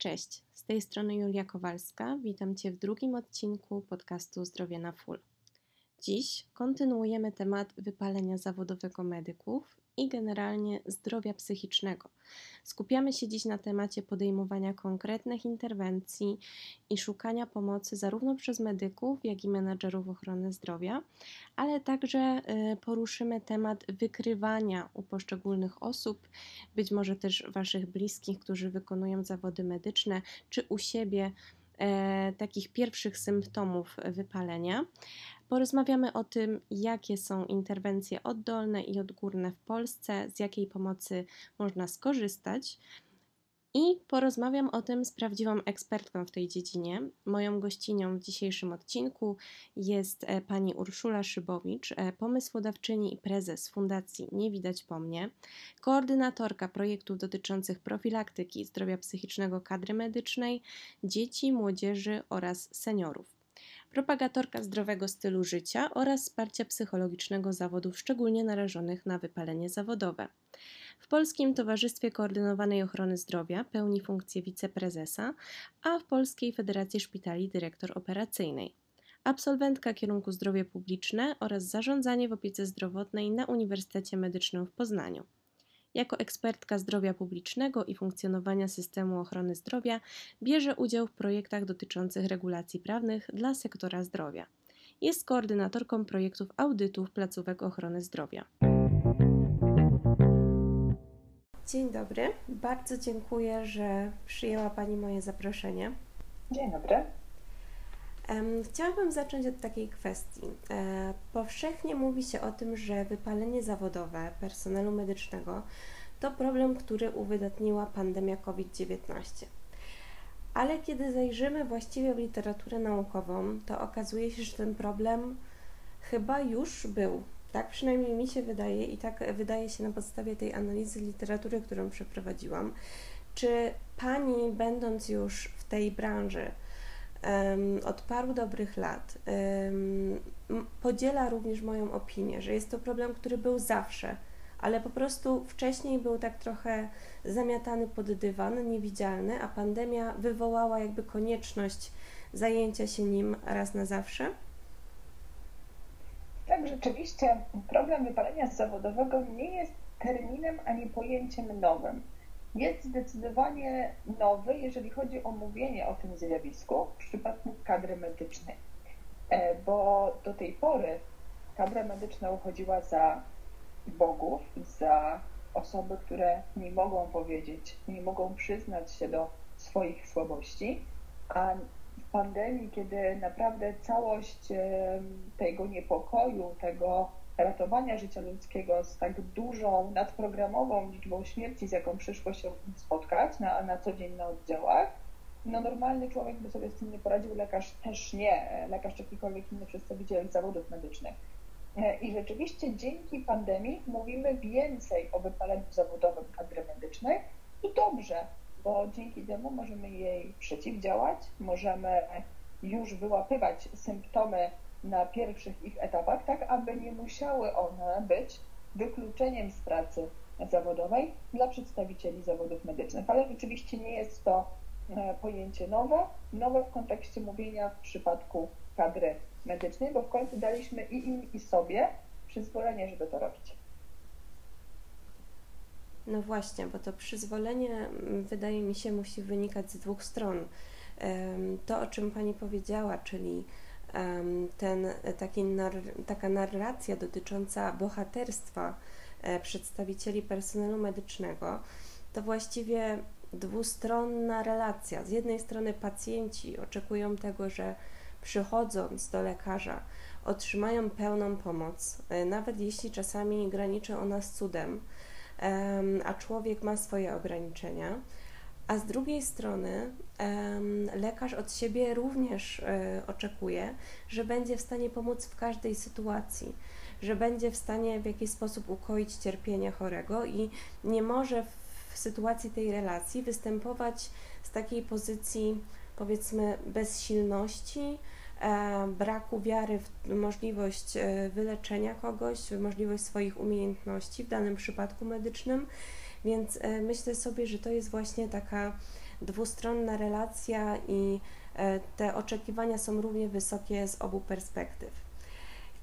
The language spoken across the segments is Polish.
Cześć, z tej strony Julia Kowalska. Witam Cię w drugim odcinku podcastu Zdrowie na Full. Dziś kontynuujemy temat wypalenia zawodowego medyków i generalnie zdrowia psychicznego. Skupiamy się dziś na temacie podejmowania konkretnych interwencji i szukania pomocy zarówno przez medyków, jak i menadżerów ochrony zdrowia, ale także y, poruszymy temat wykrywania u poszczególnych osób, być może też Waszych bliskich, którzy wykonują zawody medyczne, czy u siebie takich pierwszych symptomów wypalenia. Porozmawiamy o tym, jakie są interwencje oddolne i odgórne w Polsce, z jakiej pomocy można skorzystać. I porozmawiam o tym z prawdziwą ekspertką w tej dziedzinie. Moją gościnią w dzisiejszym odcinku jest e, pani Urszula Szybowicz, e, pomysłodawczyni i prezes Fundacji Nie Widać Po Mnie, koordynatorka projektów dotyczących profilaktyki zdrowia psychicznego kadry medycznej, dzieci, młodzieży oraz seniorów propagatorka zdrowego stylu życia oraz wsparcia psychologicznego zawodów szczególnie narażonych na wypalenie zawodowe. W Polskim Towarzystwie Koordynowanej Ochrony Zdrowia pełni funkcję wiceprezesa, a w Polskiej Federacji Szpitali dyrektor operacyjnej. Absolwentka kierunku zdrowie publiczne oraz zarządzanie w opiece zdrowotnej na Uniwersytecie Medycznym w Poznaniu. Jako ekspertka zdrowia publicznego i funkcjonowania systemu ochrony zdrowia bierze udział w projektach dotyczących regulacji prawnych dla sektora zdrowia. Jest koordynatorką projektów audytów placówek ochrony zdrowia. Dzień dobry, bardzo dziękuję, że przyjęła Pani moje zaproszenie. Dzień dobry. Chciałabym zacząć od takiej kwestii. E, powszechnie mówi się o tym, że wypalenie zawodowe personelu medycznego to problem, który uwydatniła pandemia COVID-19. Ale kiedy zajrzymy właściwie w literaturę naukową, to okazuje się, że ten problem chyba już był. Tak przynajmniej mi się wydaje i tak wydaje się na podstawie tej analizy literatury, którą przeprowadziłam. Czy pani, będąc już w tej branży, od paru dobrych lat podziela również moją opinię, że jest to problem, który był zawsze, ale po prostu wcześniej był tak trochę zamiatany pod dywan, niewidzialny, a pandemia wywołała jakby konieczność zajęcia się nim raz na zawsze. Tak, rzeczywiście problem wypalenia zawodowego nie jest terminem ani pojęciem nowym jest zdecydowanie nowy, jeżeli chodzi o mówienie o tym zjawisku w przypadku kadry medycznej. E, bo do tej pory kadra medyczna uchodziła za bogów, za osoby, które nie mogą powiedzieć, nie mogą przyznać się do swoich słabości, a w pandemii, kiedy naprawdę całość tego niepokoju, tego ratowania życia ludzkiego z tak dużą, nadprogramową liczbą śmierci, z jaką przyszło się spotkać na, na co dzień na oddziałach, no normalny człowiek by sobie z tym nie poradził, lekarz też nie, lekarz czy jakikolwiek inny przedstawiciel zawodów medycznych. I rzeczywiście dzięki pandemii mówimy więcej o wypaleniu zawodowym kadry medycznej i dobrze, bo dzięki temu możemy jej przeciwdziałać, możemy już wyłapywać symptomy na pierwszych ich etapach, tak aby nie musiały one być wykluczeniem z pracy zawodowej dla przedstawicieli zawodów medycznych. Ale rzeczywiście nie jest to e, pojęcie nowe, nowe w kontekście mówienia w przypadku kadry medycznej, bo w końcu daliśmy i im, i sobie przyzwolenie, żeby to robić. No właśnie, bo to przyzwolenie mm, wydaje mi się musi wynikać z dwóch stron. To, o czym Pani powiedziała, czyli ten, taki nar, taka narracja dotycząca bohaterstwa e, przedstawicieli personelu medycznego, to właściwie dwustronna relacja. Z jednej strony pacjenci oczekują tego, że przychodząc do lekarza otrzymają pełną pomoc, e, nawet jeśli czasami graniczy ona z cudem, a człowiek ma swoje ograniczenia a z drugiej strony lekarz od siebie również e, oczekuje, że będzie w stanie pomóc w każdej sytuacji, że będzie w stanie w jakiś sposób ukoić cierpienie chorego i nie może w sytuacji tej relacji występować z takiej pozycji powiedzmy bezsilności, e, braku wiary w możliwość e, wyleczenia kogoś, w możliwość swoich umiejętności w danym przypadku medycznym Więc e, myślę sobie, że to jest właśnie taka dwustronna relacja i e, te oczekiwania są równie wysokie z obu perspektyw.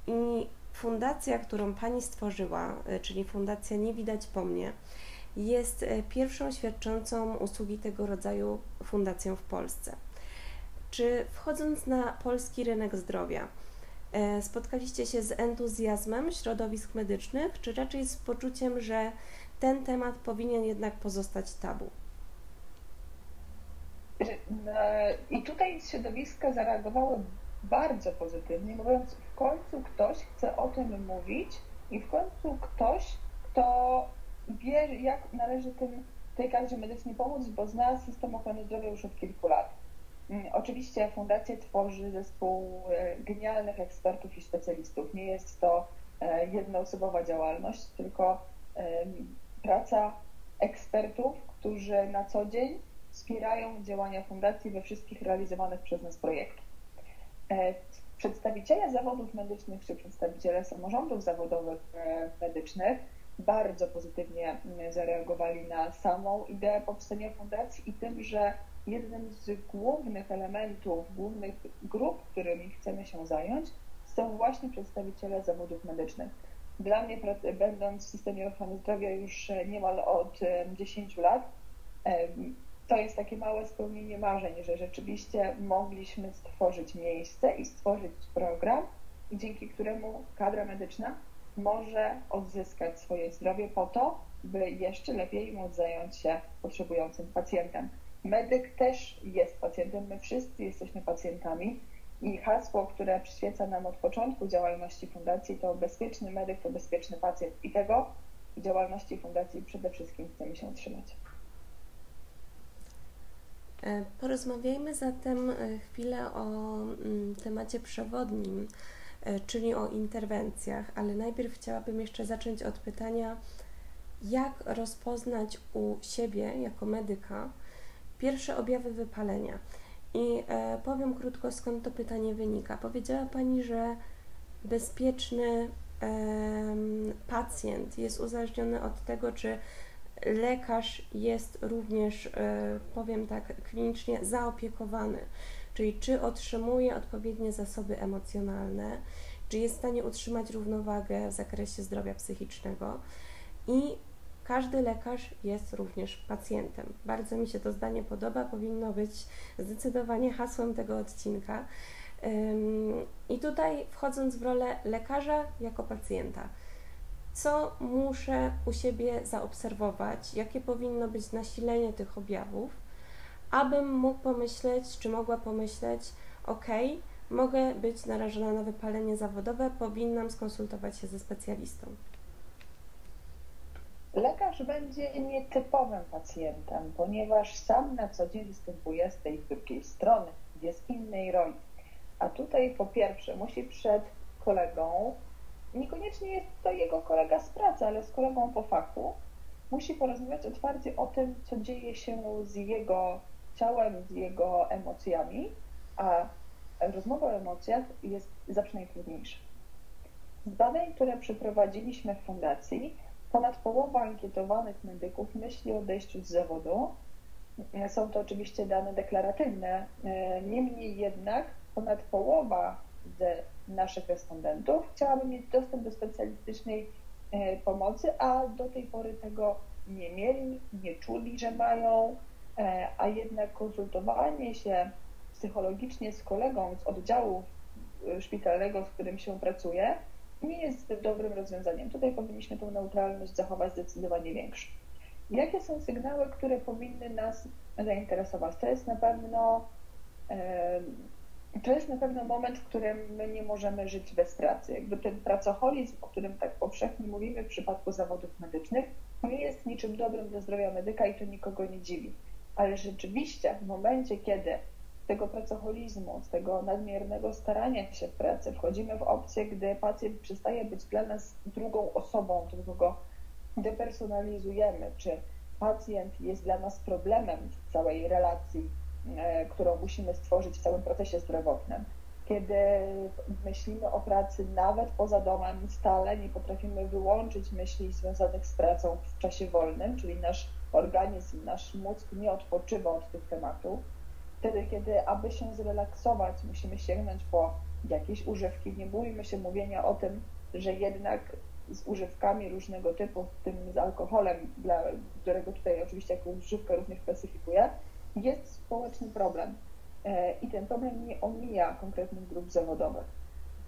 I fundacja, którą Pani stworzyła, e, czyli Fundacja Nie Widać Po Mnie, jest pierwszą świadczącą usługi tego rodzaju fundacją w Polsce. Czy wchodząc na polski rynek zdrowia, spotkaliście się z entuzjazmem środowisk medycznych, czy raczej z poczuciem, że ten temat powinien jednak pozostać tabu? E, I tutaj środowiska zareagowały bardzo pozytywnie, mówiąc, w końcu ktoś chce o tym mówić i w końcu ktoś, kto wie, jak należy tym, tej kadrze medycznej pomóc, bo zna system ochrony zdrowia już od kilku lat. Mm, oczywiście fundację tworzy zespół e, genialnych ekspertów i specjalistów. Nie jest to e, jednoosobowa działalność, tylko praca ekspertów, którzy na co dzień wspierają działania fundacji we wszystkich realizowanych przez nas projektach. E, przedstawiciele zawodów medycznych czy przedstawiciele samorządów zawodowych medycznych bardzo pozytywnie mm, zareagowali na samą ideę powstania fundacji i tym, że jednym z głównych elementów, głównych grup, którymi chcemy się zająć, są właśnie przedstawiciele zawodów medycznych. Dla mnie, będąc w systemie ochrony zdrowia już niemal od 10 lat, to jest takie małe spełnienie marzeń, że rzeczywiście mogliśmy stworzyć miejsce i stworzyć program, dzięki któremu kadra medyczna może odzyskać swoje zdrowie po to, by jeszcze lepiej móc zająć się potrzebującym pacjentem. Medyk też jest pacjentem, my wszyscy jesteśmy pacjentami i hasło, które przyświeca nam od początku działalności fundacji to bezpieczny medyk to bezpieczny pacjent i tego w działalności fundacji przede wszystkim chcemy się trzymać. E, porozmawiajmy zatem e, chwilę o mm, temacie przewodnim, e, czyli o interwencjach, ale najpierw chciałabym jeszcze zacząć od pytania, jak rozpoznać u siebie jako medyka, pierwsze objawy wypalenia. I e, powiem krótko, skąd to pytanie wynika. Powiedziała Pani, że bezpieczny e, pacjent jest uzależniony od tego, czy lekarz jest również, e, powiem tak klinicznie, zaopiekowany, czyli czy otrzymuje odpowiednie zasoby emocjonalne, czy jest w stanie utrzymać równowagę w zakresie zdrowia psychicznego i każdy lekarz jest również pacjentem. Bardzo mi się to zdanie podoba, powinno być zdecydowanie hasłem tego odcinka. I tutaj wchodząc w rolę lekarza jako pacjenta, co muszę u siebie zaobserwować, jakie powinno być nasilenie tych objawów, abym mógł pomyśleć, czy mogła pomyśleć, ok, mogę być narażona na wypalenie zawodowe, powinnam skonsultować się ze specjalistą. Lekarz będzie nietypowym pacjentem, ponieważ sam na co dzień występuje z tej drugiej strony, jest w innej roli. A tutaj po pierwsze musi przed kolegą, niekoniecznie jest to jego kolega z pracy, ale z kolegą po fachu, musi porozmawiać otwarcie o tym, co dzieje się z jego ciałem, z jego emocjami, a rozmowa o emocjach jest zawsze najtrudniejsza. Z badań, które przeprowadziliśmy w fundacji, Ponad połowa ankietowanych medyków myśli o odejściu z zawodu. Są to oczywiście dane deklaratywne, e, niemniej jednak ponad połowa z naszych respondentów chciałaby mieć dostęp do specjalistycznej e, pomocy, a do tej pory tego nie mieli, nie czuli, że mają, e, a jednak konsultowanie się psychologicznie z kolegą z oddziału szpitalnego, z którym się pracuje, nie jest dobrym rozwiązaniem. Tutaj powinniśmy tą neutralność zachować zdecydowanie większą. Jakie są sygnały, które powinny nas zainteresować? To jest na pewno to jest na pewno moment, w którym my nie możemy żyć bez pracy. Jakby ten pracoholizm, o którym tak powszechnie mówimy w przypadku zawodów medycznych, nie jest niczym dobrym dla zdrowia medyka i to nikogo nie dziwi. Ale rzeczywiście w momencie, kiedy tego pracoholizmu, z tego nadmiernego starania się w pracy. Wchodzimy w opcję, gdy pacjent przestaje być dla nas drugą osobą, tylko go depersonalizujemy, czy pacjent jest dla nas problemem w całej relacji, e, którą musimy stworzyć w całym procesie zdrowotnym. kiedy myślimy o pracy nawet poza domem stale, nie potrafimy wyłączyć myśli związanych z pracą w czasie wolnym, czyli nasz organizm, nasz mózg nie odpoczywa od tych tematów. Wtedy, kiedy aby się zrelaksować, musimy sięgnąć po jakieś używki. Nie bójmy się mówienia o tym, że jednak z używkami różnego typu, w tym z alkoholem, dla którego tutaj oczywiście jako używkę również klasyfikuję, jest społeczny problem. E, I ten problem nie omija konkretnych grup zawodowych.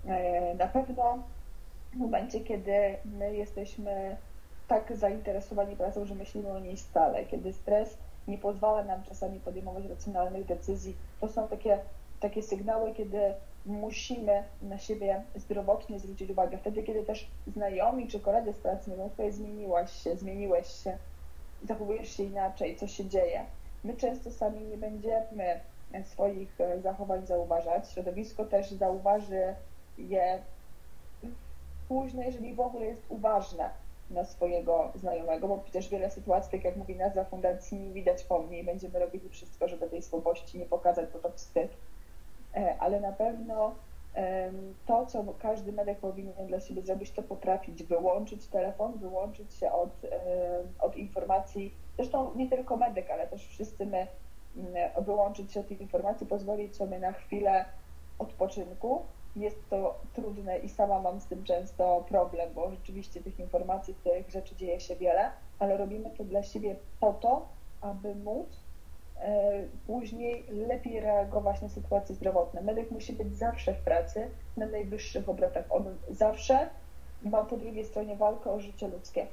E, na pewno w momencie, kiedy my jesteśmy tak zainteresowani pracą, że myślimy o niej stale, kiedy stres nie pozwala nam czasami podejmować racjonalnych decyzji, to są takie, takie sygnały, kiedy musimy na siebie zdrowotnie zwrócić uwagę. Wtedy, kiedy też znajomi czy koledzy z pracy mówią, tutaj zmieniłaś się, zmieniłeś się, zachowujesz się inaczej, co się dzieje. My często sami nie będziemy swoich zachowań zauważać. Środowisko też zauważy je późno, jeżeli w ogóle jest uważne na swojego znajomego, bo przecież wiele sytuacji, tak jak mówi nazwa fundacji, nie widać po mnie i będziemy robili wszystko, żeby tej słabości nie pokazać, bo to wstyd. E, ale na pewno to, co każdy medyk powinien dla siebie zrobić, to potrafić wyłączyć telefon, wyłączyć się od, od informacji. Zresztą nie tylko medyk, ale też wszyscy my mm, wyłączyć się od tych informacji, pozwolić sobie na chwilę odpoczynku. Jest to trudne i sama mam z tym często problem, bo rzeczywiście tych informacji, tych rzeczy dzieje się wiele, ale robimy to dla siebie po to, aby móc E, później lepiej reagować na sytuacje zdrowotne. Medyk musi być zawsze w pracy, na najwyższych obrotach. On zawsze ma po drugiej stronie walkę o życie ludzkie.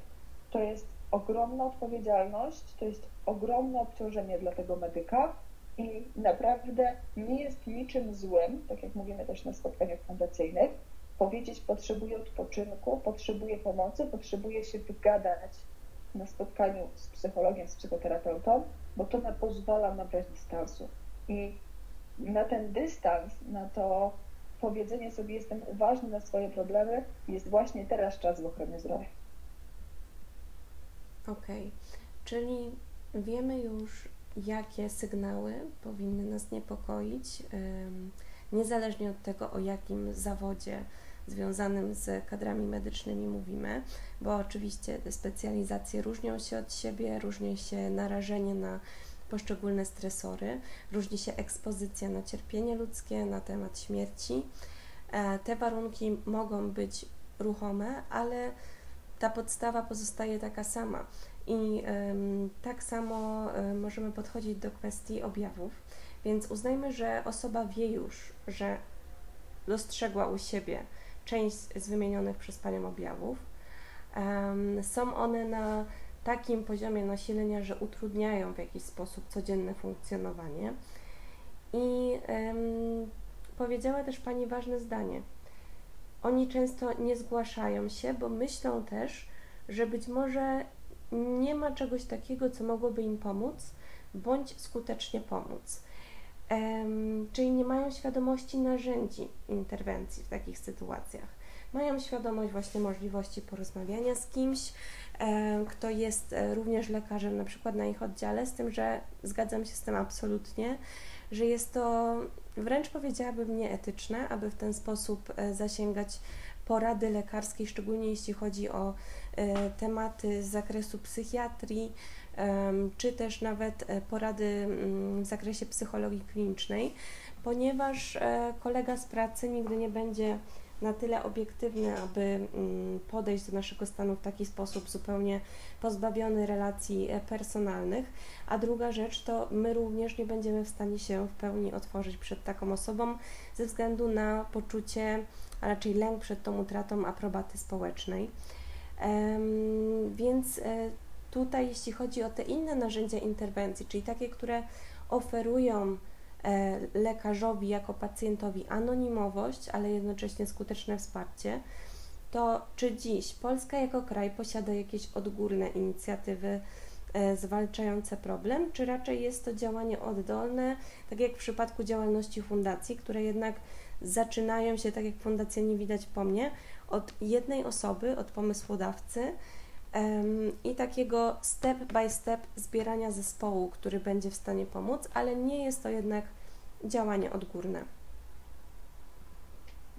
To jest ogromna odpowiedzialność, to jest ogromne obciążenie dla tego medyka i naprawdę nie jest niczym złym, tak jak mówimy też na spotkaniach fundacyjnych, powiedzieć potrzebuję odpoczynku, potrzebuję pomocy, potrzebuję się wygadać na spotkaniu z psychologiem, z psychoterapeutą, bo to na, pozwala nabrać dystansu. I na ten dystans, na to powiedzenie sobie, jestem uważny na swoje problemy, jest właśnie teraz czas w ochronie zdrowia. Okej, okay. czyli wiemy już, jakie sygnały powinny nas niepokoić, niezależnie od tego, o jakim zawodzie związanym z kadrami medycznymi mówimy, bo oczywiście te specjalizacje różnią się od siebie, różni się narażenie na poszczególne stresory, różni się ekspozycja na cierpienie ludzkie, na temat śmierci. E, te warunki mogą być ruchome, ale ta podstawa pozostaje taka sama. I tak samo e, możemy podchodzić do kwestii objawów. Więc uznajmy, że osoba wie już, że dostrzegła u siebie część z wymienionych przez Panią objawów. Są one na takim poziomie nasilenia, że utrudniają w jakiś sposób codzienne funkcjonowanie. I powiedziała też Pani ważne zdanie. Oni często nie zgłaszają się, bo myślą też, że być może nie ma czegoś takiego, co mogłoby im pomóc, bądź skutecznie pomóc czyli nie mają świadomości narzędzi interwencji w takich sytuacjach. Mają świadomość właśnie możliwości porozmawiania z kimś, kto jest e, również lekarzem, na przykład na ich oddziale, z tym, że zgadzam się z tym absolutnie, że jest to wręcz powiedziałabym nieetyczne, aby w ten sposób e, zasięgać porady lekarskiej, szczególnie jeśli chodzi o e, tematy z zakresu psychiatrii, czy też nawet e, porady mm, w zakresie psychologii klinicznej, ponieważ kolega z pracy nigdy nie będzie na tyle obiektywny, aby mm, podejść do naszego stanu w taki sposób zupełnie pozbawiony relacji e, personalnych. A druga rzecz to my również nie będziemy w stanie się w pełni otworzyć przed taką osobą ze względu na poczucie, a raczej lęk przed tą utratą aprobaty społecznej. Więc tutaj, jeśli chodzi o te inne narzędzia interwencji, czyli takie, które oferują e, lekarzowi jako pacjentowi anonimowość, ale jednocześnie skuteczne wsparcie, to czy dziś Polska jako kraj posiada jakieś odgórne inicjatywy e, zwalczające problem, czy raczej jest to działanie oddolne, tak jak w przypadku działalności fundacji, które jednak zaczynają się, tak jak fundacja nie widać po mnie, od jednej osoby, od pomysłodawcy, i takiego step by step zbierania zespołu, który będzie w stanie pomóc, ale nie jest to jednak działanie odgórne.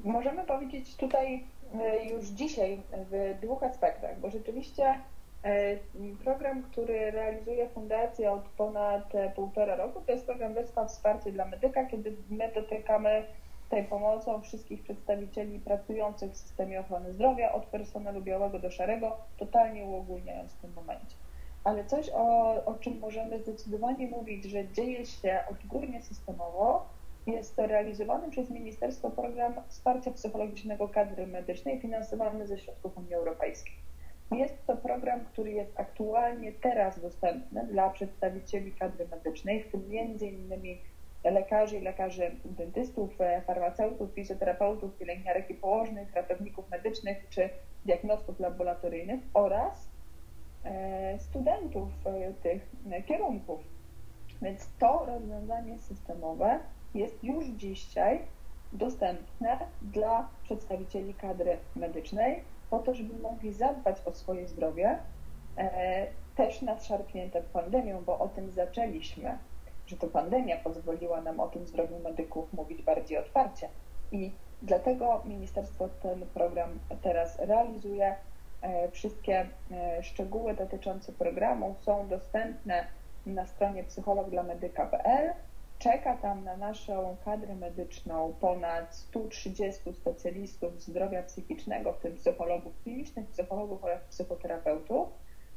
Możemy powiedzieć tutaj e, już dzisiaj w dwóch aspektach, bo rzeczywiście e, program, który realizuje Fundacja od ponad półtora roku, to jest program Wyspa Wsparcie dla Medyka, kiedy my dotykamy tej pomocą wszystkich przedstawicieli pracujących w systemie ochrony zdrowia, od personelu białego do szarego, totalnie uogólniając w tym momencie. Ale coś, o, o czym możemy zdecydowanie mówić, że dzieje się odgórnie systemowo, jest realizowany przez Ministerstwo Program Wsparcia Psychologicznego Kadry Medycznej finansowany ze środków Unii Europejskiej. Jest to program, który jest aktualnie teraz dostępny dla przedstawicieli kadry medycznej, w tym między innymi lekarzy i lekarzy dentystów, e, farmaceutów, fizjoterapeutów, pielęgniarek i położnych, ratowników medycznych czy diagnostów laboratoryjnych oraz e, studentów e, tych kierunków. Więc to rozwiązanie systemowe jest już dzisiaj dostępne dla przedstawicieli kadry medycznej, po to, żeby mogli zadbać o swoje zdrowie, też nadszarpnięte pandemią, bo o tym zaczęliśmy że to pandemia pozwoliła nam o tym zdrowiu medyków mówić bardziej otwarcie. I dlatego ministerstwo ten program teraz realizuje. E, wszystkie e, szczegóły dotyczące programu są dostępne na stronie psychologdlamedyka.pl. Czeka tam na naszą kadrę medyczną ponad 130 specjalistów zdrowia psychicznego, w tym psychologów klinicznych, psychologów oraz psychoterapeutów,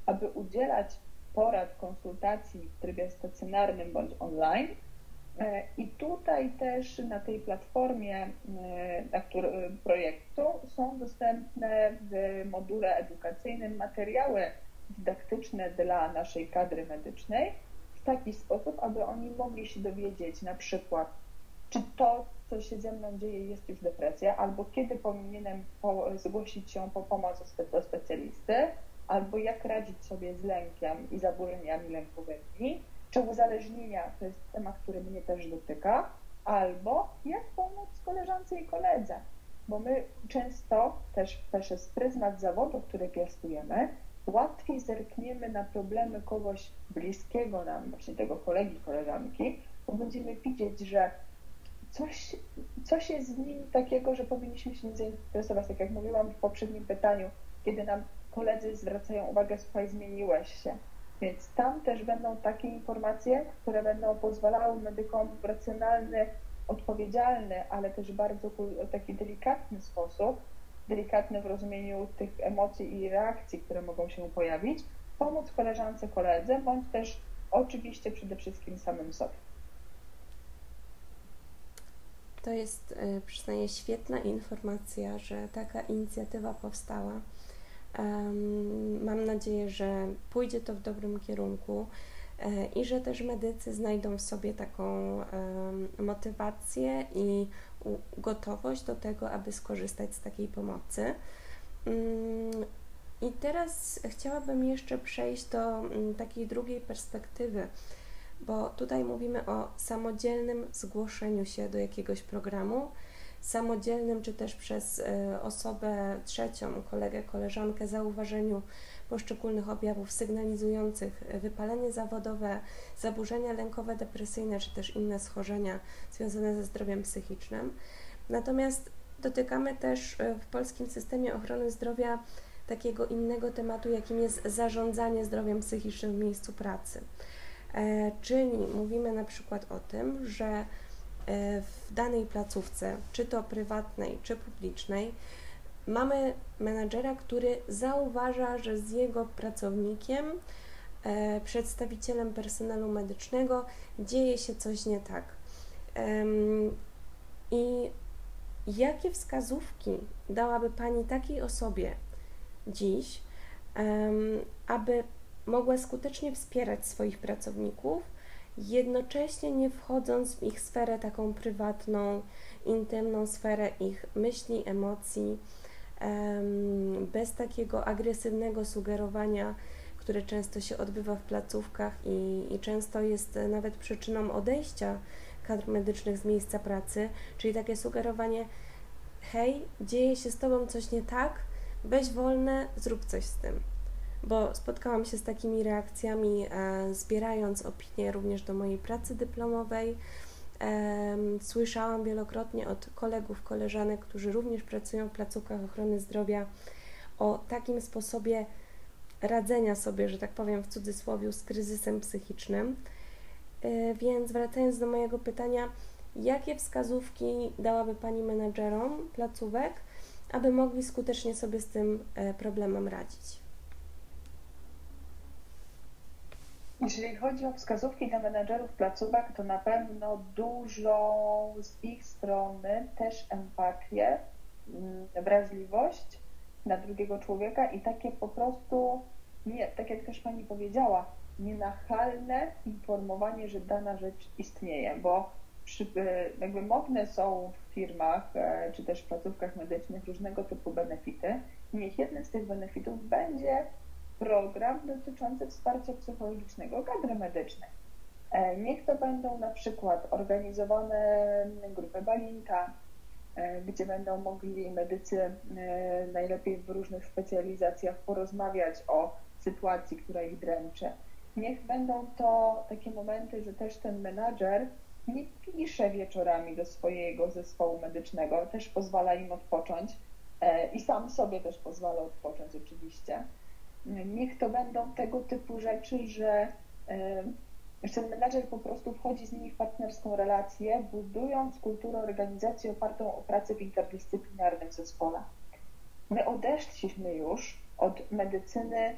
aby udzielać porad, konsultacji w trybie stacjonarnym bądź online. E, I tutaj też na tej platformie e, na który, projektu są dostępne w module edukacyjnym materiały dydaktyczne dla naszej kadry medycznej w taki sposób, aby oni mogli się dowiedzieć na przykład, czy to, co się ze mną dzieje, jest już depresja, albo kiedy powinienem zgłosić się po pomoc do specjalisty, albo jak radzić sobie z lękiem i zaburzeniami lękowymi, czy uzależnienia, to jest temat, który mnie też dotyka, albo jak pomóc koleżance i koledze, bo my często też przez pryzmat zawodu, który piastujemy, łatwiej zerkniemy na problemy kogoś bliskiego nam, właśnie tego kolegi, koleżanki, bo będziemy widzieć, że coś, coś jest z nim takiego, że powinniśmy się nim zainteresować, tak jak mówiłam w poprzednim pytaniu, kiedy nam koledzy zwracają uwagę, słuchaj, zmieniłeś się. Więc tam też będą takie informacje, które będą pozwalały medykom w racjonalny, odpowiedzialny, ale też bardzo taki delikatny sposób, delikatny w rozumieniu tych emocji i reakcji, które mogą się pojawić, pomóc koleżance, koledze, bądź też oczywiście przede wszystkim samym sobie. To jest, y, przynajmniej świetna informacja, że taka inicjatywa powstała. Mam nadzieję, że pójdzie to w dobrym kierunku e, i że też medycy znajdą w sobie taką motywację i gotowość do tego, aby skorzystać z takiej pomocy. Mm, I teraz chciałabym jeszcze przejść do mm, takiej drugiej perspektywy, bo tutaj mówimy o samodzielnym zgłoszeniu się do jakiegoś programu samodzielnym, czy też przez e, osobę trzecią, kolegę, koleżankę, zauważeniu poszczególnych objawów sygnalizujących wypalenie zawodowe, zaburzenia lękowe, depresyjne, czy też inne schorzenia związane ze zdrowiem psychicznym. Natomiast dotykamy też e, w polskim systemie ochrony zdrowia takiego innego tematu, jakim jest zarządzanie zdrowiem psychicznym w miejscu pracy. E, czyli mówimy na przykład o tym, że E, w danej placówce, czy to prywatnej, czy publicznej, mamy menadżera, który zauważa, że z jego pracownikiem, e, przedstawicielem personelu medycznego dzieje się coś nie tak. I jakie wskazówki dałaby Pani takiej osobie dziś, aby mogła skutecznie wspierać swoich pracowników? Jednocześnie nie wchodząc w ich sferę taką prywatną, intymną sferę ich myśli, emocji, bez takiego agresywnego sugerowania, które często się odbywa w placówkach i, i często jest nawet przyczyną odejścia kadr medycznych z miejsca pracy, czyli takie sugerowanie: hej, dzieje się z tobą coś nie tak, weź wolne, zrób coś z tym bo spotkałam się z takimi reakcjami, e, zbierając opinie również do mojej pracy dyplomowej, Słyszałam wielokrotnie od kolegów, koleżanek, którzy również pracują w placówkach ochrony zdrowia, o takim sposobie radzenia sobie, że tak powiem w cudzysłowie, z kryzysem psychicznym. E, więc wracając do mojego pytania, jakie wskazówki dałaby Pani menedżerom placówek, aby mogli skutecznie sobie z tym e, problemem radzić? Jeżeli chodzi o wskazówki dla menedżerów placówek, to na pewno dużo z ich strony też empatię, mm, wrażliwość na drugiego człowieka i takie po prostu, nie, tak jak też Pani powiedziała, nienachalne informowanie, że dana rzecz istnieje, bo przy, e, jakby modne są w firmach e, czy też w placówkach medycznych różnego typu benefity. Niech jednym z tych benefitów będzie program dotyczący wsparcia psychologicznego kadry medycznej. E, niech to będą na przykład organizowane grupy balinka, e, gdzie będą mogli medycy e, najlepiej w różnych specjalizacjach porozmawiać o sytuacji, która ich dręczy. Niech będą to takie momenty, że też ten menadżer nie pisze wieczorami do swojego zespołu medycznego, też pozwala im odpocząć i sam sobie też pozwala odpocząć oczywiście niech to będą tego typu rzeczy, że, ten menadżer po prostu wchodzi z nimi w partnerską relację, budując kulturę organizacji opartą o pracę w interdyscyplinarnym zespole. My odeszliśmy już od medycyny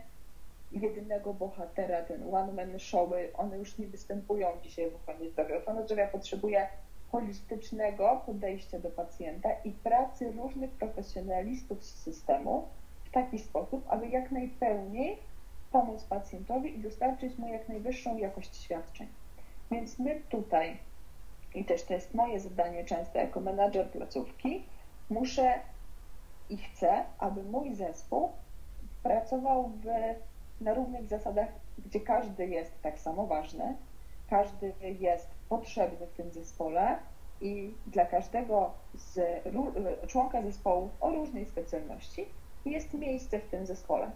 jedynego bohatera, ten one-man showy, one już nie występują dzisiaj w ochronie zdrowia. Ochrona zdrowia potrzebuje holistycznego podejścia do pacjenta i pracy różnych profesjonalistów z systemu, taki sposób, aby jak najpełniej pomóc pacjentowi i dostarczyć mu jak najwyższą jakość świadczeń. Więc my tutaj, i też to jest moje zadanie często jako menadżer placówki, muszę i chcę, aby mój zespół pracował w, na równych zasadach, gdzie każdy jest tak samo ważny, każdy jest potrzebny w tym zespole i dla każdego z, członka zespołu o różnej specjalności jest miejsce w tym zespole.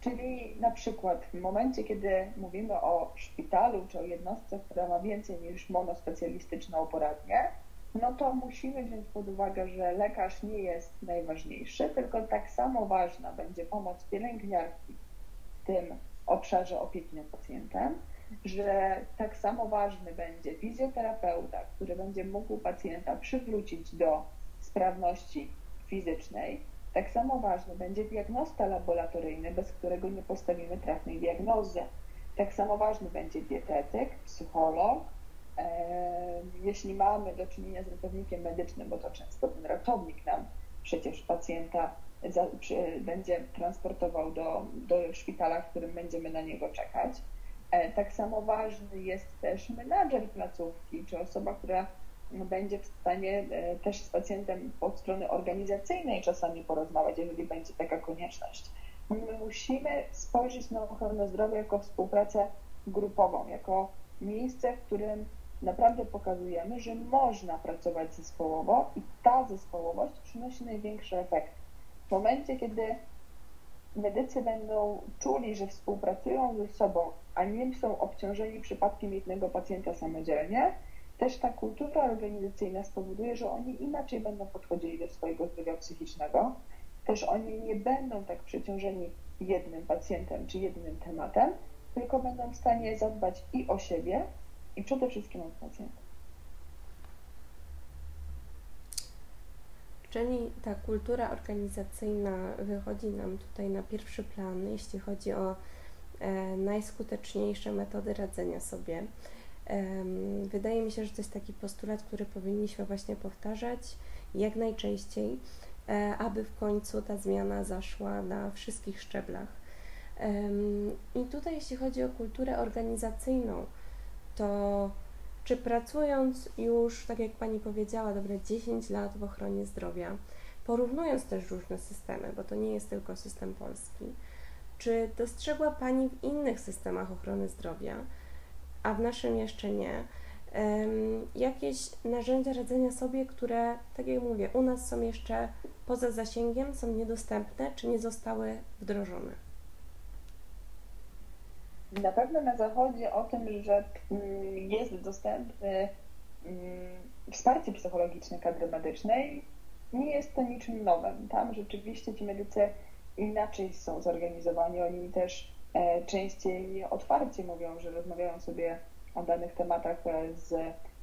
Czyli na przykład w momencie, kiedy mówimy o szpitalu czy o jednostce, która ma więcej niż monospecjalistyczną poradnię, no to musimy wziąć pod uwagę, że lekarz nie jest najważniejszy, tylko tak samo ważna będzie pomoc pielęgniarki w tym obszarze opieki nad pacjentem, że tak samo ważny będzie fizjoterapeuta, który będzie mógł pacjenta przywrócić do sprawności fizycznej, tak samo ważny będzie diagnosta laboratoryjny, bez którego nie postawimy trafnej diagnozy. Tak samo ważny będzie dietetyk, psycholog. Jeśli mamy do czynienia z ratownikiem medycznym, bo to często ten ratownik nam przecież pacjenta za, przy, będzie transportował do, do szpitala, w którym będziemy na niego czekać. E, tak samo ważny jest też menadżer placówki, czy osoba, która będzie w stanie e, też z pacjentem od strony organizacyjnej czasami porozmawiać, jeżeli będzie taka konieczność. My musimy spojrzeć na ochronę zdrowia jako współpracę grupową, jako miejsce, w którym naprawdę pokazujemy, że można pracować zespołowo i ta zespołowość przynosi największy efekt. W momencie, kiedy medycy będą czuli, że współpracują ze sobą, a nie są obciążeni przypadkiem jednego pacjenta samodzielnie, też ta kultura organizacyjna spowoduje, że oni inaczej będą podchodzili do swojego zdrowia psychicznego, też oni nie będą tak przeciążeni jednym pacjentem czy jednym tematem, tylko będą w stanie zadbać i o siebie, i przede wszystkim o pacjenta. Czyli ta kultura organizacyjna wychodzi nam tutaj na pierwszy plan, jeśli chodzi o e, najskuteczniejsze metody radzenia sobie. Wydaje mi się, że to jest taki postulat, który powinniśmy właśnie powtarzać jak najczęściej, e, aby w końcu ta zmiana zaszła na wszystkich szczeblach. I tutaj, jeśli chodzi o kulturę organizacyjną, to czy pracując już, tak jak Pani powiedziała, dobre 10 lat w ochronie zdrowia, porównując też różne systemy, bo to nie jest tylko system polski, czy dostrzegła Pani w innych systemach ochrony zdrowia, a w naszym jeszcze nie, jakieś narzędzia radzenia sobie, które, tak jak mówię, u nas są jeszcze poza zasięgiem, są niedostępne, czy nie zostały wdrożone? Na pewno na Zachodzie o tym, że mm, jest dostępny mm, wsparcie psychologiczne kadry medycznej nie jest to niczym nowym. Tam rzeczywiście ci medycy inaczej są zorganizowani. Oni też częściej otwarcie mówią, że rozmawiają sobie o danych tematach e, z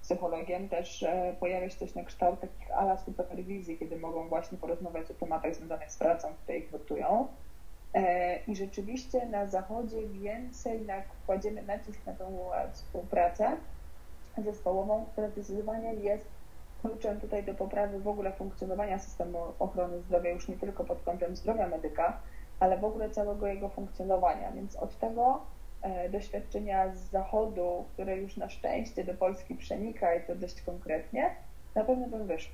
psychologiem. Też e, pojawia się coś na kształt takich ala superwizji, kiedy mogą właśnie porozmawiać o tematach związanych z pracą, które ich nurtują. I rzeczywiście na Zachodzie więcej kładziemy nacisk na tą współpracę zespołową, która zdecydowanie jest kluczem tutaj do poprawy w ogóle funkcjonowania systemu ochrony zdrowia, już nie tylko pod kątem zdrowia medyka, ale w ogóle całego jego funkcjonowania. Więc od tego e, doświadczenia z Zachodu, które już na szczęście do Polski przenika i to dość konkretnie, na pewno bym wyszła.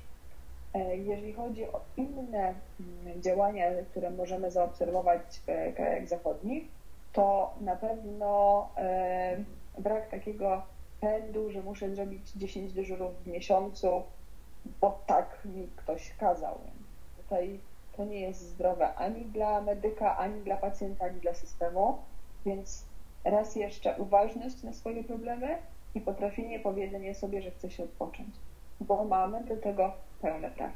E, jeżeli chodzi o inne mm, działania, które możemy zaobserwować w krajach zachodnich, to na pewno e, brak takiego pędu, że muszę zrobić 10 dyżurów w miesiącu, bo tak mi ktoś kazał. Tutaj to nie jest zdrowe ani dla medyka, ani dla pacjenta, ani dla systemu, więc raz jeszcze uważność na swoje problemy i potrafienie powiedzenia sobie, że chce się odpocząć, bo mamy do tego pełne prawo.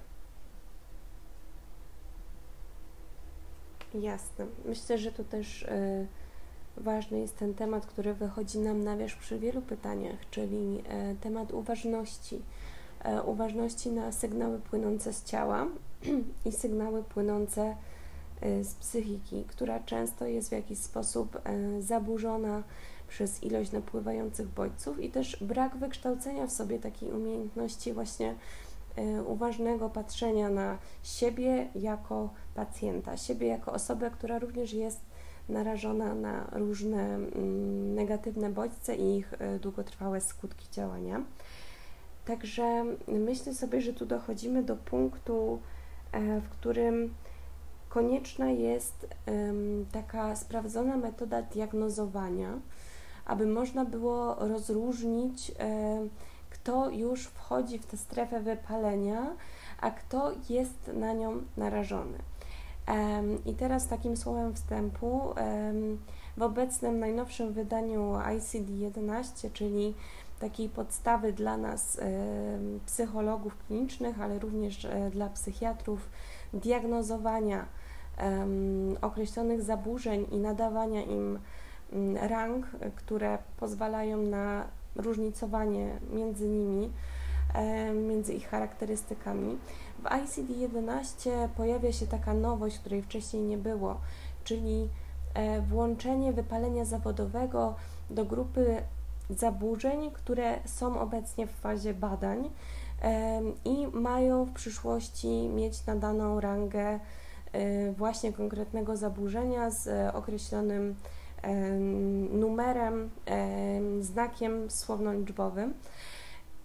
Jasne. Myślę, że to też y, ważny jest ten temat, który wychodzi nam na wierzch przy wielu pytaniach, czyli y, temat uważności E, uważności na sygnały płynące z ciała i sygnały płynące e, z psychiki, która często jest w jakiś sposób e, zaburzona przez ilość napływających bodźców i też brak wykształcenia w sobie takiej umiejętności właśnie uważnego patrzenia na siebie jako pacjenta, siebie jako osobę, która również jest narażona na różne mm, negatywne bodźce i ich długotrwałe skutki działania. Także myślę sobie, że tu dochodzimy do punktu, e, w którym konieczna jest taka sprawdzona metoda diagnozowania, aby można było rozróżnić, e, kto już wchodzi w tę strefę wypalenia, a kto jest na nią narażony. I teraz takim słowem wstępu w obecnym najnowszym wydaniu ICD-11, czyli takiej podstawy dla nas psychologów klinicznych, ale również e, dla psychiatrów diagnozowania określonych zaburzeń i nadawania im mm, rang, które pozwalają na różnicowanie między nimi, między ich charakterystykami. W ICD-11 pojawia się taka nowość, której wcześniej nie było, czyli e, włączenie wypalenia zawodowego do grupy zaburzeń, które są obecnie w fazie badań i mają w przyszłości mieć nadaną rangę e, właśnie konkretnego zaburzenia z określonym numerem, znakiem słowno-liczbowym.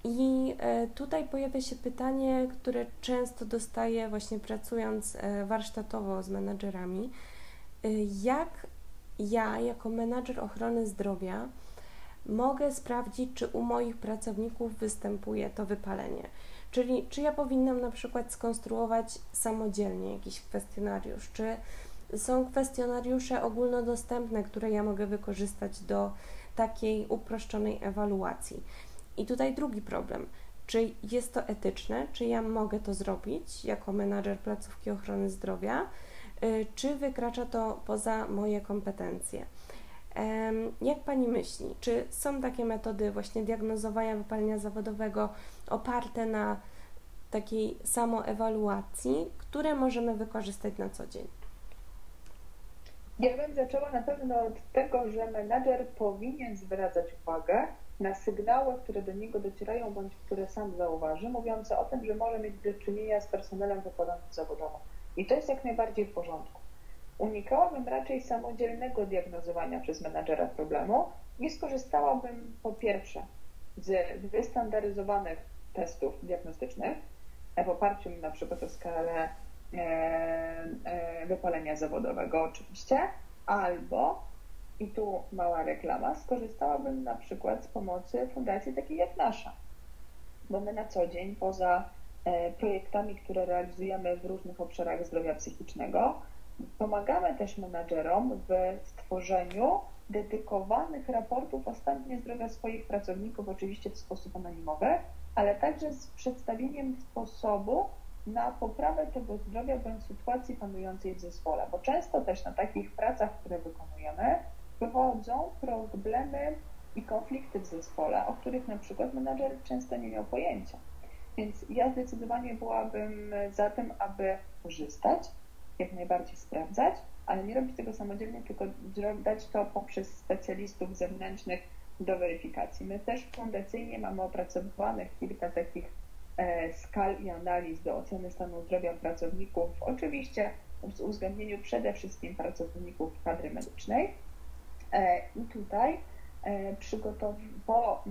I e, tutaj pojawia się pytanie, które często dostaję właśnie pracując e, warsztatowo z menadżerami. Jak ja, jako menadżer ochrony zdrowia, mogę sprawdzić, czy u moich pracowników występuje to wypalenie. Czyli czy ja powinnam na przykład skonstruować samodzielnie jakiś kwestionariusz, czy są kwestionariusze ogólnodostępne, które ja mogę wykorzystać do takiej uproszczonej ewaluacji. I tutaj drugi problem. Czy jest to etyczne, czy ja mogę to zrobić jako menadżer placówki ochrony zdrowia, y, czy wykracza to poza moje kompetencje? Jak Pani myśli, czy są takie metody właśnie diagnozowania wypalenia zawodowego oparte na takiej samoewaluacji, które możemy wykorzystać na co dzień? Ja bym zaczęła na pewno od tego, że menadżer powinien zwracać uwagę na sygnały, które do niego docierają bądź które sam zauważy, mówiące o tym, że może mieć do czynienia z personelem wypalonym zawodowo. I to jest jak najbardziej w porządku. Unikałabym raczej samodzielnego diagnozowania przez menadżera problemu. I skorzystałabym po pierwsze z wystandaryzowanych testów diagnostycznych w oparciu na przykład o skalę e, e, wypalenia zawodowego oczywiście, albo i tu mała reklama, skorzystałabym na przykład z pomocy fundacji takiej jak nasza, bo my na co dzień poza e, projektami, które realizujemy w różnych obszarach zdrowia psychicznego, Pomagamy też menadżerom w stworzeniu dedykowanych raportów o stanie zdrowia swoich pracowników, oczywiście w sposób anonimowy, ale także z przedstawieniem sposobu na poprawę tego zdrowia bądź sytuacji panującej w zespole, bo często też na takich pracach, które wykonujemy, wychodzą problemy i konflikty w zespole, o których na przykład menadżer często nie miał pojęcia. Więc ja zdecydowanie byłabym za tym, aby korzystać, jak najbardziej sprawdzać, ale nie robić tego samodzielnie, tylko dać to poprzez specjalistów zewnętrznych do weryfikacji. My też fundacyjnie mamy opracowanych kilka takich e, skal i analiz do oceny stanu zdrowia pracowników, oczywiście z uwzględnieniu przede wszystkim pracowników kadry medycznej. E, I tutaj e, po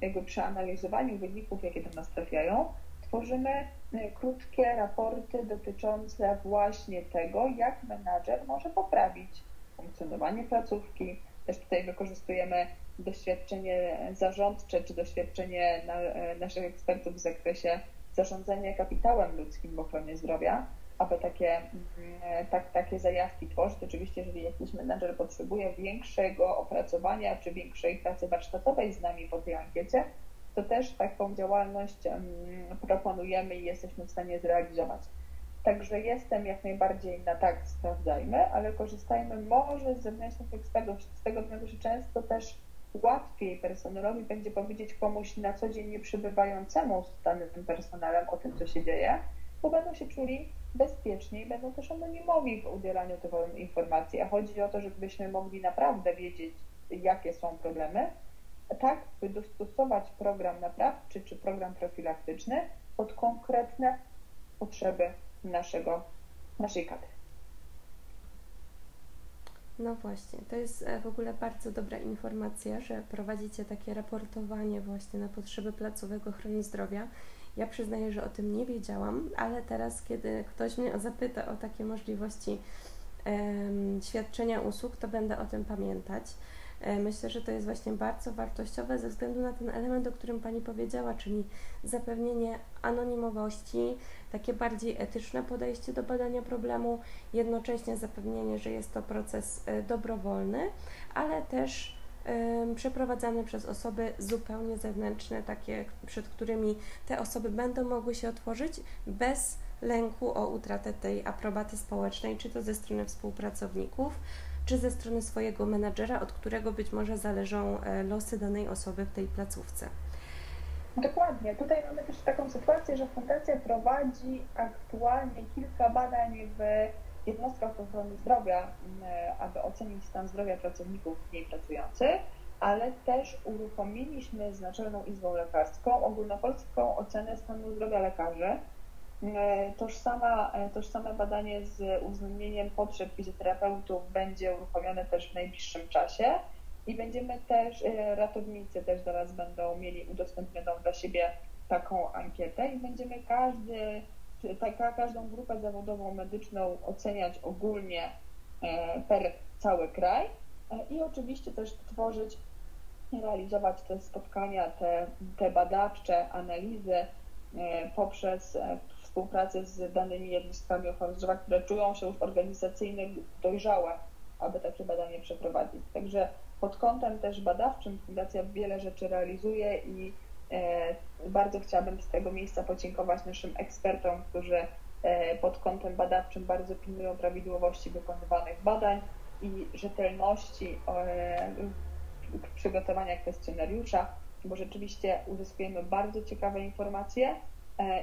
jakby przeanalizowaniu wyników, jakie do nas trafiają, tworzymy krótkie raporty dotyczące właśnie tego, jak menadżer może poprawić funkcjonowanie placówki. Też tutaj wykorzystujemy doświadczenie zarządcze czy doświadczenie na, e, naszych ekspertów w zakresie zarządzania kapitałem ludzkim w ochronie zdrowia, aby takie, mm, tak, takie zajawki tworzyć. Oczywiście, jeżeli jakiś menedżer potrzebuje większego opracowania czy większej pracy warsztatowej z nami po tej ankiecie, to też taką działalność proponujemy i jesteśmy w stanie zrealizować. Także jestem jak najbardziej na tak, sprawdzajmy, ale korzystajmy może z zewnętrznych ekspertów, z tego względu, że często też łatwiej personelowi będzie powiedzieć komuś na co dzień nie przybywającemu z danym personelem o tym, co się dzieje, bo będą się czuli bezpieczniej, będą też anonimowi w udzielaniu tych informacji, a chodzi o to, żebyśmy mogli naprawdę wiedzieć, jakie są problemy, tak, by dostosować program naprawczy czy program profilaktyczny pod konkretne potrzeby naszego, naszej kadry. No właśnie, to jest e, w ogóle bardzo dobra informacja, że prowadzicie takie raportowanie właśnie na potrzeby placówek ochrony zdrowia. Ja przyznaję, że o tym nie wiedziałam, ale teraz, kiedy ktoś mnie zapyta o takie możliwości świadczenia usług, to będę o tym pamiętać. E, myślę, że to jest właśnie bardzo wartościowe ze względu na ten element, o którym Pani powiedziała, czyli zapewnienie anonimowości, takie bardziej etyczne podejście do badania problemu, jednocześnie zapewnienie, że jest to proces e, dobrowolny, ale też przeprowadzany przez osoby zupełnie zewnętrzne, takie, przed którymi te osoby będą mogły się otworzyć bez lęku o utratę tej aprobaty społecznej, czy to ze strony współpracowników, czy ze strony swojego menadżera, od którego być może zależą e, losy danej osoby w tej placówce. Dokładnie. Tutaj mamy też taką sytuację, że Fundacja prowadzi aktualnie kilka badań w jednostkach ochrony zdrowia, aby ocenić stan zdrowia pracowników w niej pracujących, ale też uruchomiliśmy z Naczelną Izbą Lekarską ogólnopolską ocenę stanu zdrowia lekarzy, tożsama, e, tożsame badanie z uwzględnieniem potrzeb fizjoterapeutów będzie uruchomione też w najbliższym czasie i będziemy też, e, ratownicy też zaraz będą mieli udostępnioną dla siebie taką ankietę i będziemy każdy, taka, każdą grupę zawodową medyczną oceniać ogólnie per cały kraj i oczywiście też tworzyć realizować te spotkania, te, te badawcze analizy poprzez współpracy z danymi jednostkami ochrony zdrowia, które czują się już organizacyjnie dojrzałe, aby takie badanie przeprowadzić. Także pod kątem też badawczym Fundacja wiele rzeczy realizuje i e, bardzo chciałabym z tego miejsca podziękować naszym ekspertom, którzy e, pod kątem badawczym bardzo pilnują prawidłowości wykonywanych badań i rzetelności e, przygotowania kwestionariusza, bo rzeczywiście uzyskujemy bardzo ciekawe informacje,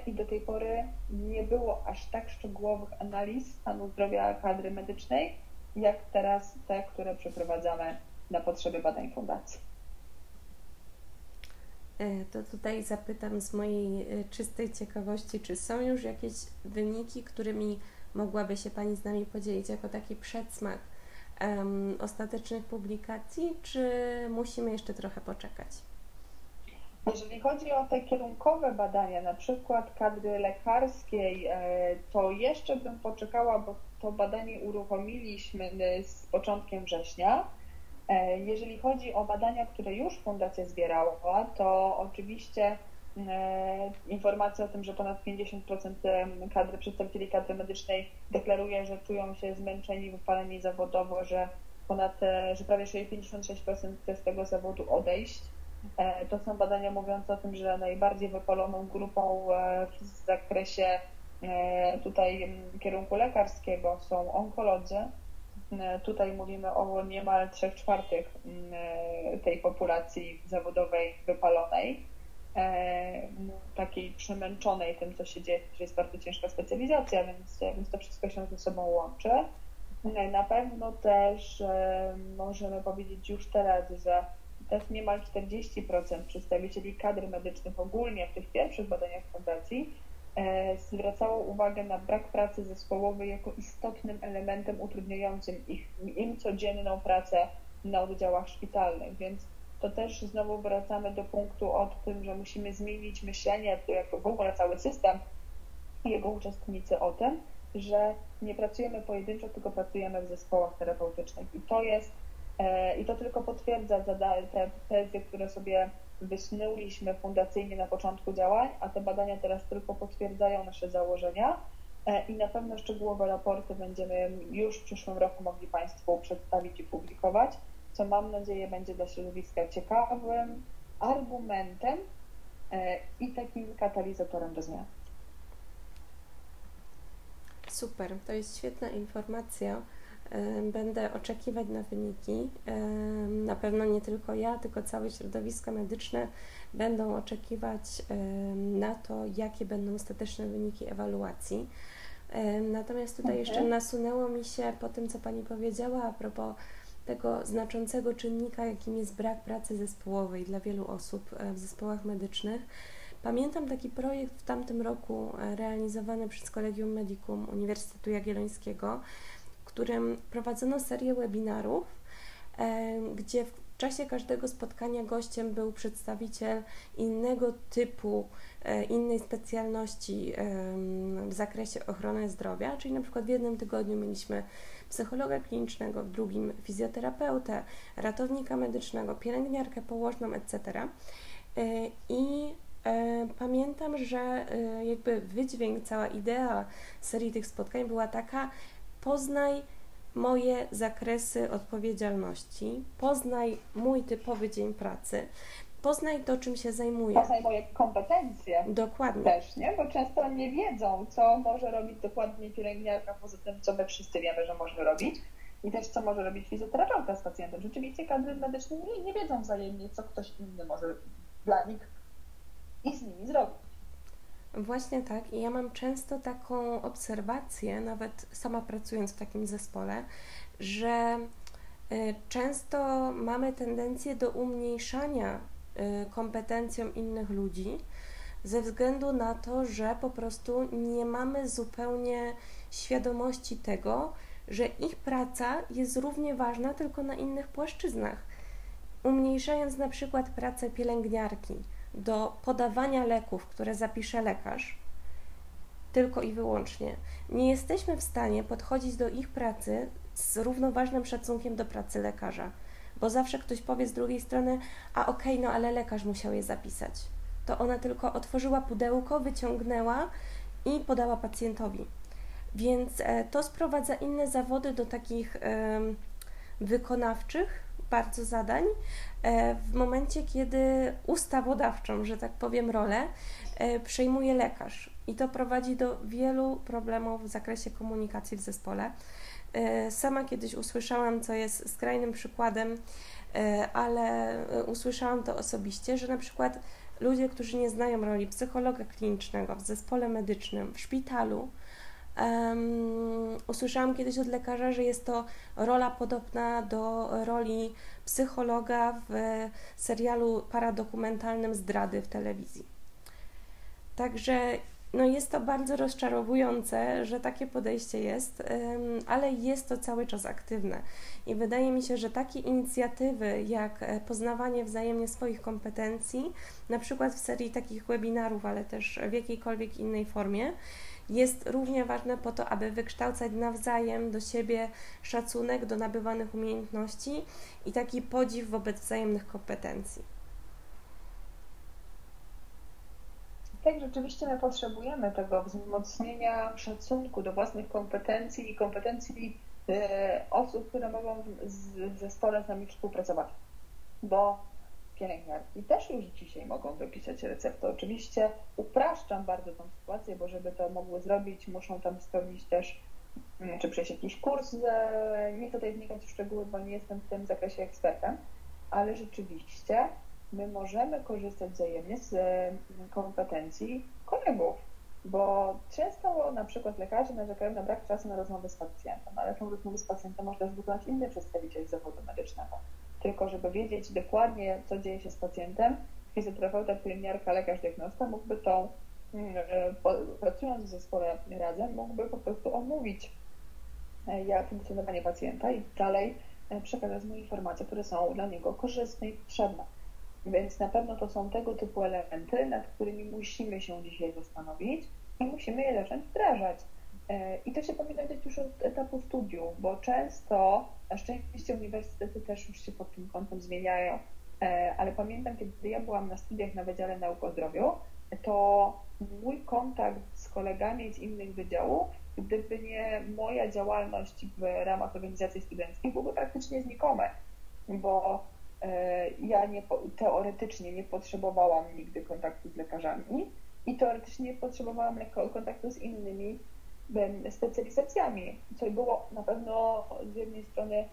i do tej pory nie było aż tak szczegółowych analiz stanu zdrowia kadry medycznej, jak teraz te, które przeprowadzamy na potrzeby badań fundacji. E, to tutaj zapytam z mojej e, czystej ciekawości, czy są już jakieś wyniki, którymi mogłaby się Pani z nami podzielić jako taki przedsmak um, ostatecznych publikacji, czy musimy jeszcze trochę poczekać? Jeżeli chodzi o te kierunkowe badania, na przykład kadry lekarskiej, e, to jeszcze bym poczekała, bo to badanie uruchomiliśmy z początkiem września. E, jeżeli chodzi o badania, które już Fundacja zbierała, to oczywiście e, informacja o tym, że ponad 50% kadry, przedstawicieli kadry medycznej deklaruje, że czują się zmęczeni, wypaleni zawodowo, że ponad, że prawie 56% chce z tego zawodu odejść To są badania mówiące o tym, że najbardziej wypaloną grupą w zakresie tutaj kierunku lekarskiego są onkolodzy. Tutaj mówimy o niemal 3 czwartych tej populacji zawodowej wypalonej takiej przemęczonej tym, co się dzieje, że jest bardzo ciężka specjalizacja, więc, więc to wszystko się ze sobą łączy. Na pewno też możemy powiedzieć już teraz, że też niemal 40% przedstawicieli kadry medycznych ogólnie w tych pierwszych badaniach fundacji e, zwracało uwagę na brak pracy zespołowej jako istotnym elementem utrudniającym ich, im codzienną pracę na oddziałach szpitalnych, więc to też znowu wracamy do punktu o tym, że musimy zmienić myślenie, jak w ogóle cały system i jego uczestnicy o tym, że nie pracujemy pojedynczo, tylko pracujemy w zespołach terapeutycznych. I to jest, i to tylko potwierdza te tezy, które sobie wysnuliśmy fundacyjnie na początku działań, a te badania teraz tylko potwierdzają nasze założenia. E, I na pewno szczegółowe raporty będziemy już w przyszłym roku mogli Państwu przedstawić i publikować co mam nadzieję będzie dla środowiska ciekawym argumentem e, i takim katalizatorem do zmian. Super, to jest świetna informacja. Będę oczekiwać na wyniki. Na pewno nie tylko ja, tylko całe środowisko medyczne będą oczekiwać na to, jakie będą ostateczne wyniki ewaluacji. Natomiast tutaj jeszcze mhm. nasunęło mi się po tym, co Pani powiedziała a propos tego znaczącego czynnika, jakim jest brak pracy zespołowej dla wielu osób e, w zespołach medycznych. Pamiętam taki projekt w tamtym roku e, realizowany przez Kolegium Medicum Uniwersytetu Jagiellońskiego, którym prowadzono serię webinarów, e, gdzie w czasie każdego spotkania gościem był przedstawiciel innego typu, innej specjalności w zakresie ochrony zdrowia, czyli na przykład w jednym tygodniu mieliśmy psychologa klinicznego, w drugim fizjoterapeutę, ratownika medycznego, pielęgniarkę położną, etc. E, I e, pamiętam, że e, jakby wydźwięk, cała idea serii tych spotkań była taka: poznaj moje zakresy odpowiedzialności, poznaj mój typowy dzień pracy, poznaj to, czym się zajmuję. Poznaj moje kompetencje. Dokładnie. Też, nie? Bo często nie wiedzą, co może robić dokładnie pielęgniarka, poza tym, co my wszyscy wiemy, że może robić. I też, co może robić fizjoterapeuta z pacjentem. Rzeczywiście kadry medyczne nie, nie wiedzą wzajemnie, co ktoś inny może dla nich i z nimi zrobić. Właśnie tak. I ja mam często taką obserwację, nawet sama pracując w takim zespole, że y, często mamy tendencję do umniejszania Y, kompetencjom innych ludzi, ze względu na to, że po prostu nie mamy zupełnie świadomości tego, że ich praca jest równie ważna, tylko na innych płaszczyznach. Umniejszając na przykład pracę pielęgniarki do podawania leków, które zapisze lekarz, tylko i wyłącznie, nie jesteśmy w stanie podchodzić do ich pracy z równoważnym szacunkiem do pracy lekarza bo zawsze ktoś powie z drugiej strony, a okej, okay, no ale lekarz musiał je zapisać. To ona tylko otworzyła pudełko, wyciągnęła i podała pacjentowi. Więc e, to sprowadza inne zawody do takich wykonawczych bardzo zadań e, w momencie, kiedy ustawodawczą, że tak powiem, rolę e, przejmuje lekarz. I to prowadzi do wielu problemów w zakresie komunikacji w zespole. E, sama kiedyś usłyszałam, co jest skrajnym przykładem, ale usłyszałam to osobiście, że na przykład ludzie, którzy nie znają roli psychologa klinicznego w zespole medycznym, w szpitalu, Um, usłyszałam kiedyś od lekarza, że jest to rola podobna do roli psychologa w serialu paradokumentalnym Zdrady w telewizji. Także no jest to bardzo rozczarowujące, że takie podejście jest, ale jest to cały czas aktywne. I wydaje mi się, że takie inicjatywy jak e, poznawanie wzajemnie swoich kompetencji, na przykład w serii takich webinarów, ale też w jakiejkolwiek innej formie, jest równie ważne po to, aby wykształcać nawzajem do siebie szacunek do nabywanych umiejętności i taki podziw wobec wzajemnych kompetencji. Tak, rzeczywiście my potrzebujemy tego wzmocnienia szacunku do własnych kompetencji i kompetencji e, osób, które mogą w zespole z nami współpracować. Bo pielęgniarki też już dzisiaj mogą wypisać receptę. Oczywiście upraszczam bardzo tą sytuację, bo żeby to mogły zrobić, muszą tam spełnić też, mm, czy przejść jakiś kurs. Nie chcę tutaj wnikać w szczegóły, bo nie jestem w tym zakresie ekspertem, ale rzeczywiście my możemy korzystać wzajemnie z mm, kompetencji kolegów, bo często na przykład lekarze narzekają na brak czasu na rozmowę z pacjentem, ale tą rozmowę z pacjentem może też wykonać inny przedstawiciel zawodu medycznego tylko żeby wiedzieć dokładnie, co dzieje się z pacjentem, fizjoterapeuta, pielęgniarka, lekarz, diagnosta mógłby tą, mm, pracując w zespole razem, mógłby po prostu omówić e, jak funkcjonowanie pacjenta i dalej e, przekazać mu informacje, które są dla niego korzystne i potrzebne. Więc na pewno to są tego typu elementy, nad którymi musimy się dzisiaj zastanowić i musimy je zacząć wdrażać. E, I to się powinno już od etapu studiów, bo często, na szczęście uniwersytety też już się pod tym kątem zmieniają, e, ale pamiętam, kiedy ja byłam na studiach na Wydziale Nauk o Zdrowiu, to mój kontakt z kolegami z innych wydziałów, gdyby nie moja działalność w ramach organizacji studenckich, byłby praktycznie znikome, bo e, ja nie, teoretycznie nie potrzebowałam nigdy kontaktu z lekarzami i teoretycznie nie potrzebowałam kontaktu z innymi specjalizacjami, co było na pewno z jednej strony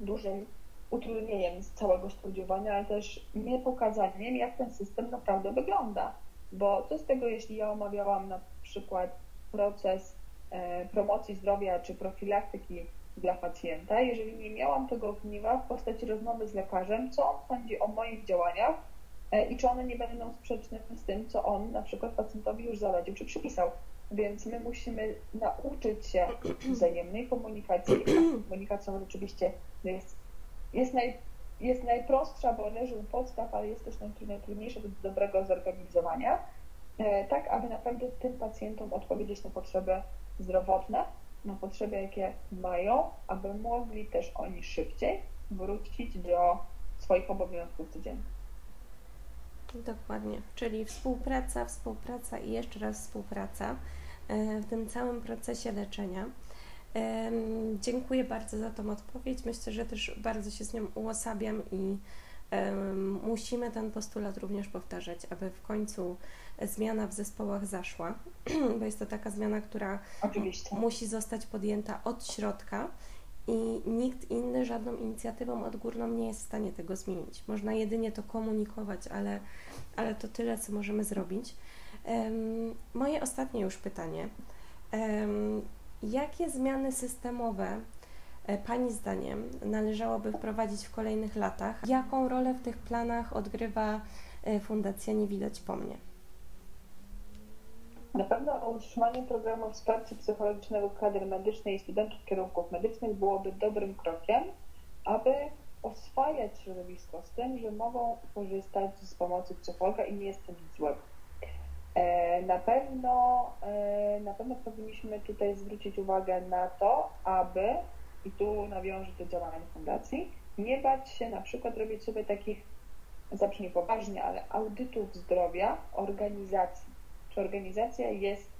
dużym utrudnieniem z całego studiowania, ale też niepokazaniem, jak ten system naprawdę wygląda. Bo co z tego, jeśli ja omawiałam na przykład proces e, promocji zdrowia czy profilaktyki dla pacjenta, jeżeli nie miałam tego ogniwa w postaci rozmowy z lekarzem, co on sądzi o moich działaniach e, i czy one nie będą sprzeczne z tym, co on na przykład pacjentowi już zalecił czy przypisał. Więc my musimy nauczyć się wzajemnej komunikacji. Komunikacją rzeczywiście jest, jest, naj, jest najprostsza, bo leży u podstaw, ale jest też najtrudniejsza do dobrego zorganizowania, e, tak aby naprawdę tym pacjentom odpowiedzieć na potrzeby zdrowotne, na potrzeby, jakie mają, aby mogli też oni szybciej wrócić do swoich obowiązków codziennych. Dokładnie, czyli współpraca, współpraca i jeszcze raz współpraca. E, w tym całym procesie leczenia. Dziękuję bardzo za tą odpowiedź. Myślę, że też bardzo się z nią uosabiam i musimy ten postulat również powtarzać, aby w końcu zmiana w zespołach zaszła, bo jest to taka zmiana, która Oczywiście. musi zostać podjęta od środka i nikt inny żadną inicjatywą odgórną nie jest w stanie tego zmienić. Można jedynie to komunikować, ale, ale to tyle, co możemy zrobić. Moje ostatnie już pytanie. Jakie zmiany systemowe e, Pani zdaniem należałoby wprowadzić w kolejnych latach? Jaką rolę w tych planach odgrywa e, Fundacja Nie Widać Po Mnie? Na pewno utrzymanie programu wsparcia psychologicznego kadry medycznej i studentów kierunków medycznych byłoby dobrym krokiem, aby oswajać środowisko z tym, że mogą korzystać z pomocy psychologa i nie jest to nic złego. E, na pewno, e, na pewno powinniśmy tutaj zwrócić uwagę na to, aby, i tu nawiążę do działania fundacji, nie bać się na przykład robić sobie takich, zabrzmi poważnie, ale audytów zdrowia organizacji. Czy organizacja jest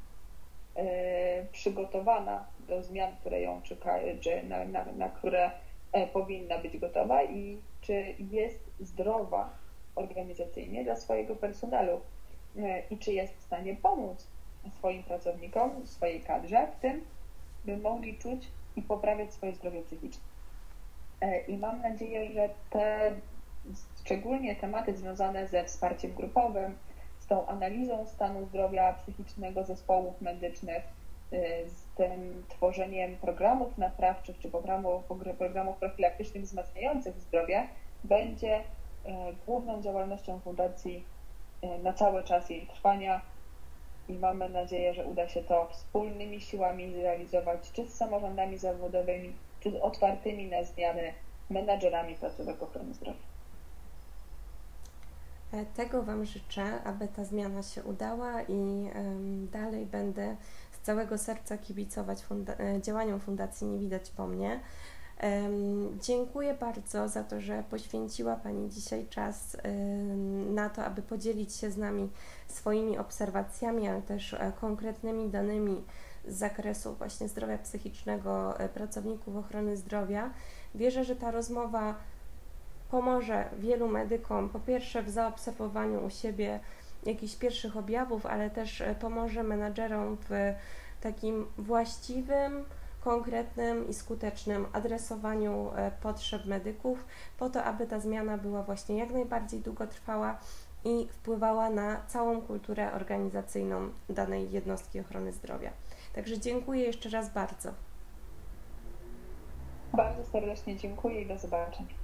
e, przygotowana do zmian, które ją czekają, czy na, na, na które powinna być gotowa i czy jest zdrowa organizacyjnie dla swojego personelu i czy jest w stanie pomóc swoim pracownikom, swojej kadrze w tym, by mogli czuć i poprawiać swoje zdrowie psychiczne. E, I mam nadzieję, że te szczególnie tematy związane ze wsparciem grupowym, z tą analizą stanu zdrowia psychicznego zespołów medycznych, e, z tym tworzeniem programów naprawczych czy programów, programów profilaktycznych wzmacniających zdrowie będzie główną działalnością Fundacji E, na cały czas jej trwania i mamy nadzieję, że uda się to wspólnymi siłami zrealizować, czy z samorządami zawodowymi, czy z otwartymi na zmiany menadżerami placówek ochrony zdrowia. E, tego Wam życzę, aby ta zmiana się udała i dalej będę z całego serca kibicować funda e, działaniom Fundacji Nie Widać Po Mnie. Dziękuję bardzo za to, że poświęciła Pani dzisiaj czas na to, aby podzielić się z nami swoimi obserwacjami, ale też e, konkretnymi danymi z zakresu właśnie zdrowia psychicznego e, pracowników ochrony zdrowia. Wierzę, że ta rozmowa pomoże wielu medykom, po pierwsze w zaobserwowaniu u siebie jakichś pierwszych objawów, ale też e, pomoże menadżerom w takim właściwym, konkretnym i skutecznym adresowaniu e, potrzeb medyków, po to, aby ta zmiana była właśnie jak najbardziej długotrwała i wpływała na całą kulturę organizacyjną danej jednostki ochrony zdrowia. Także dziękuję jeszcze raz bardzo. Bardzo serdecznie dziękuję i do zobaczenia.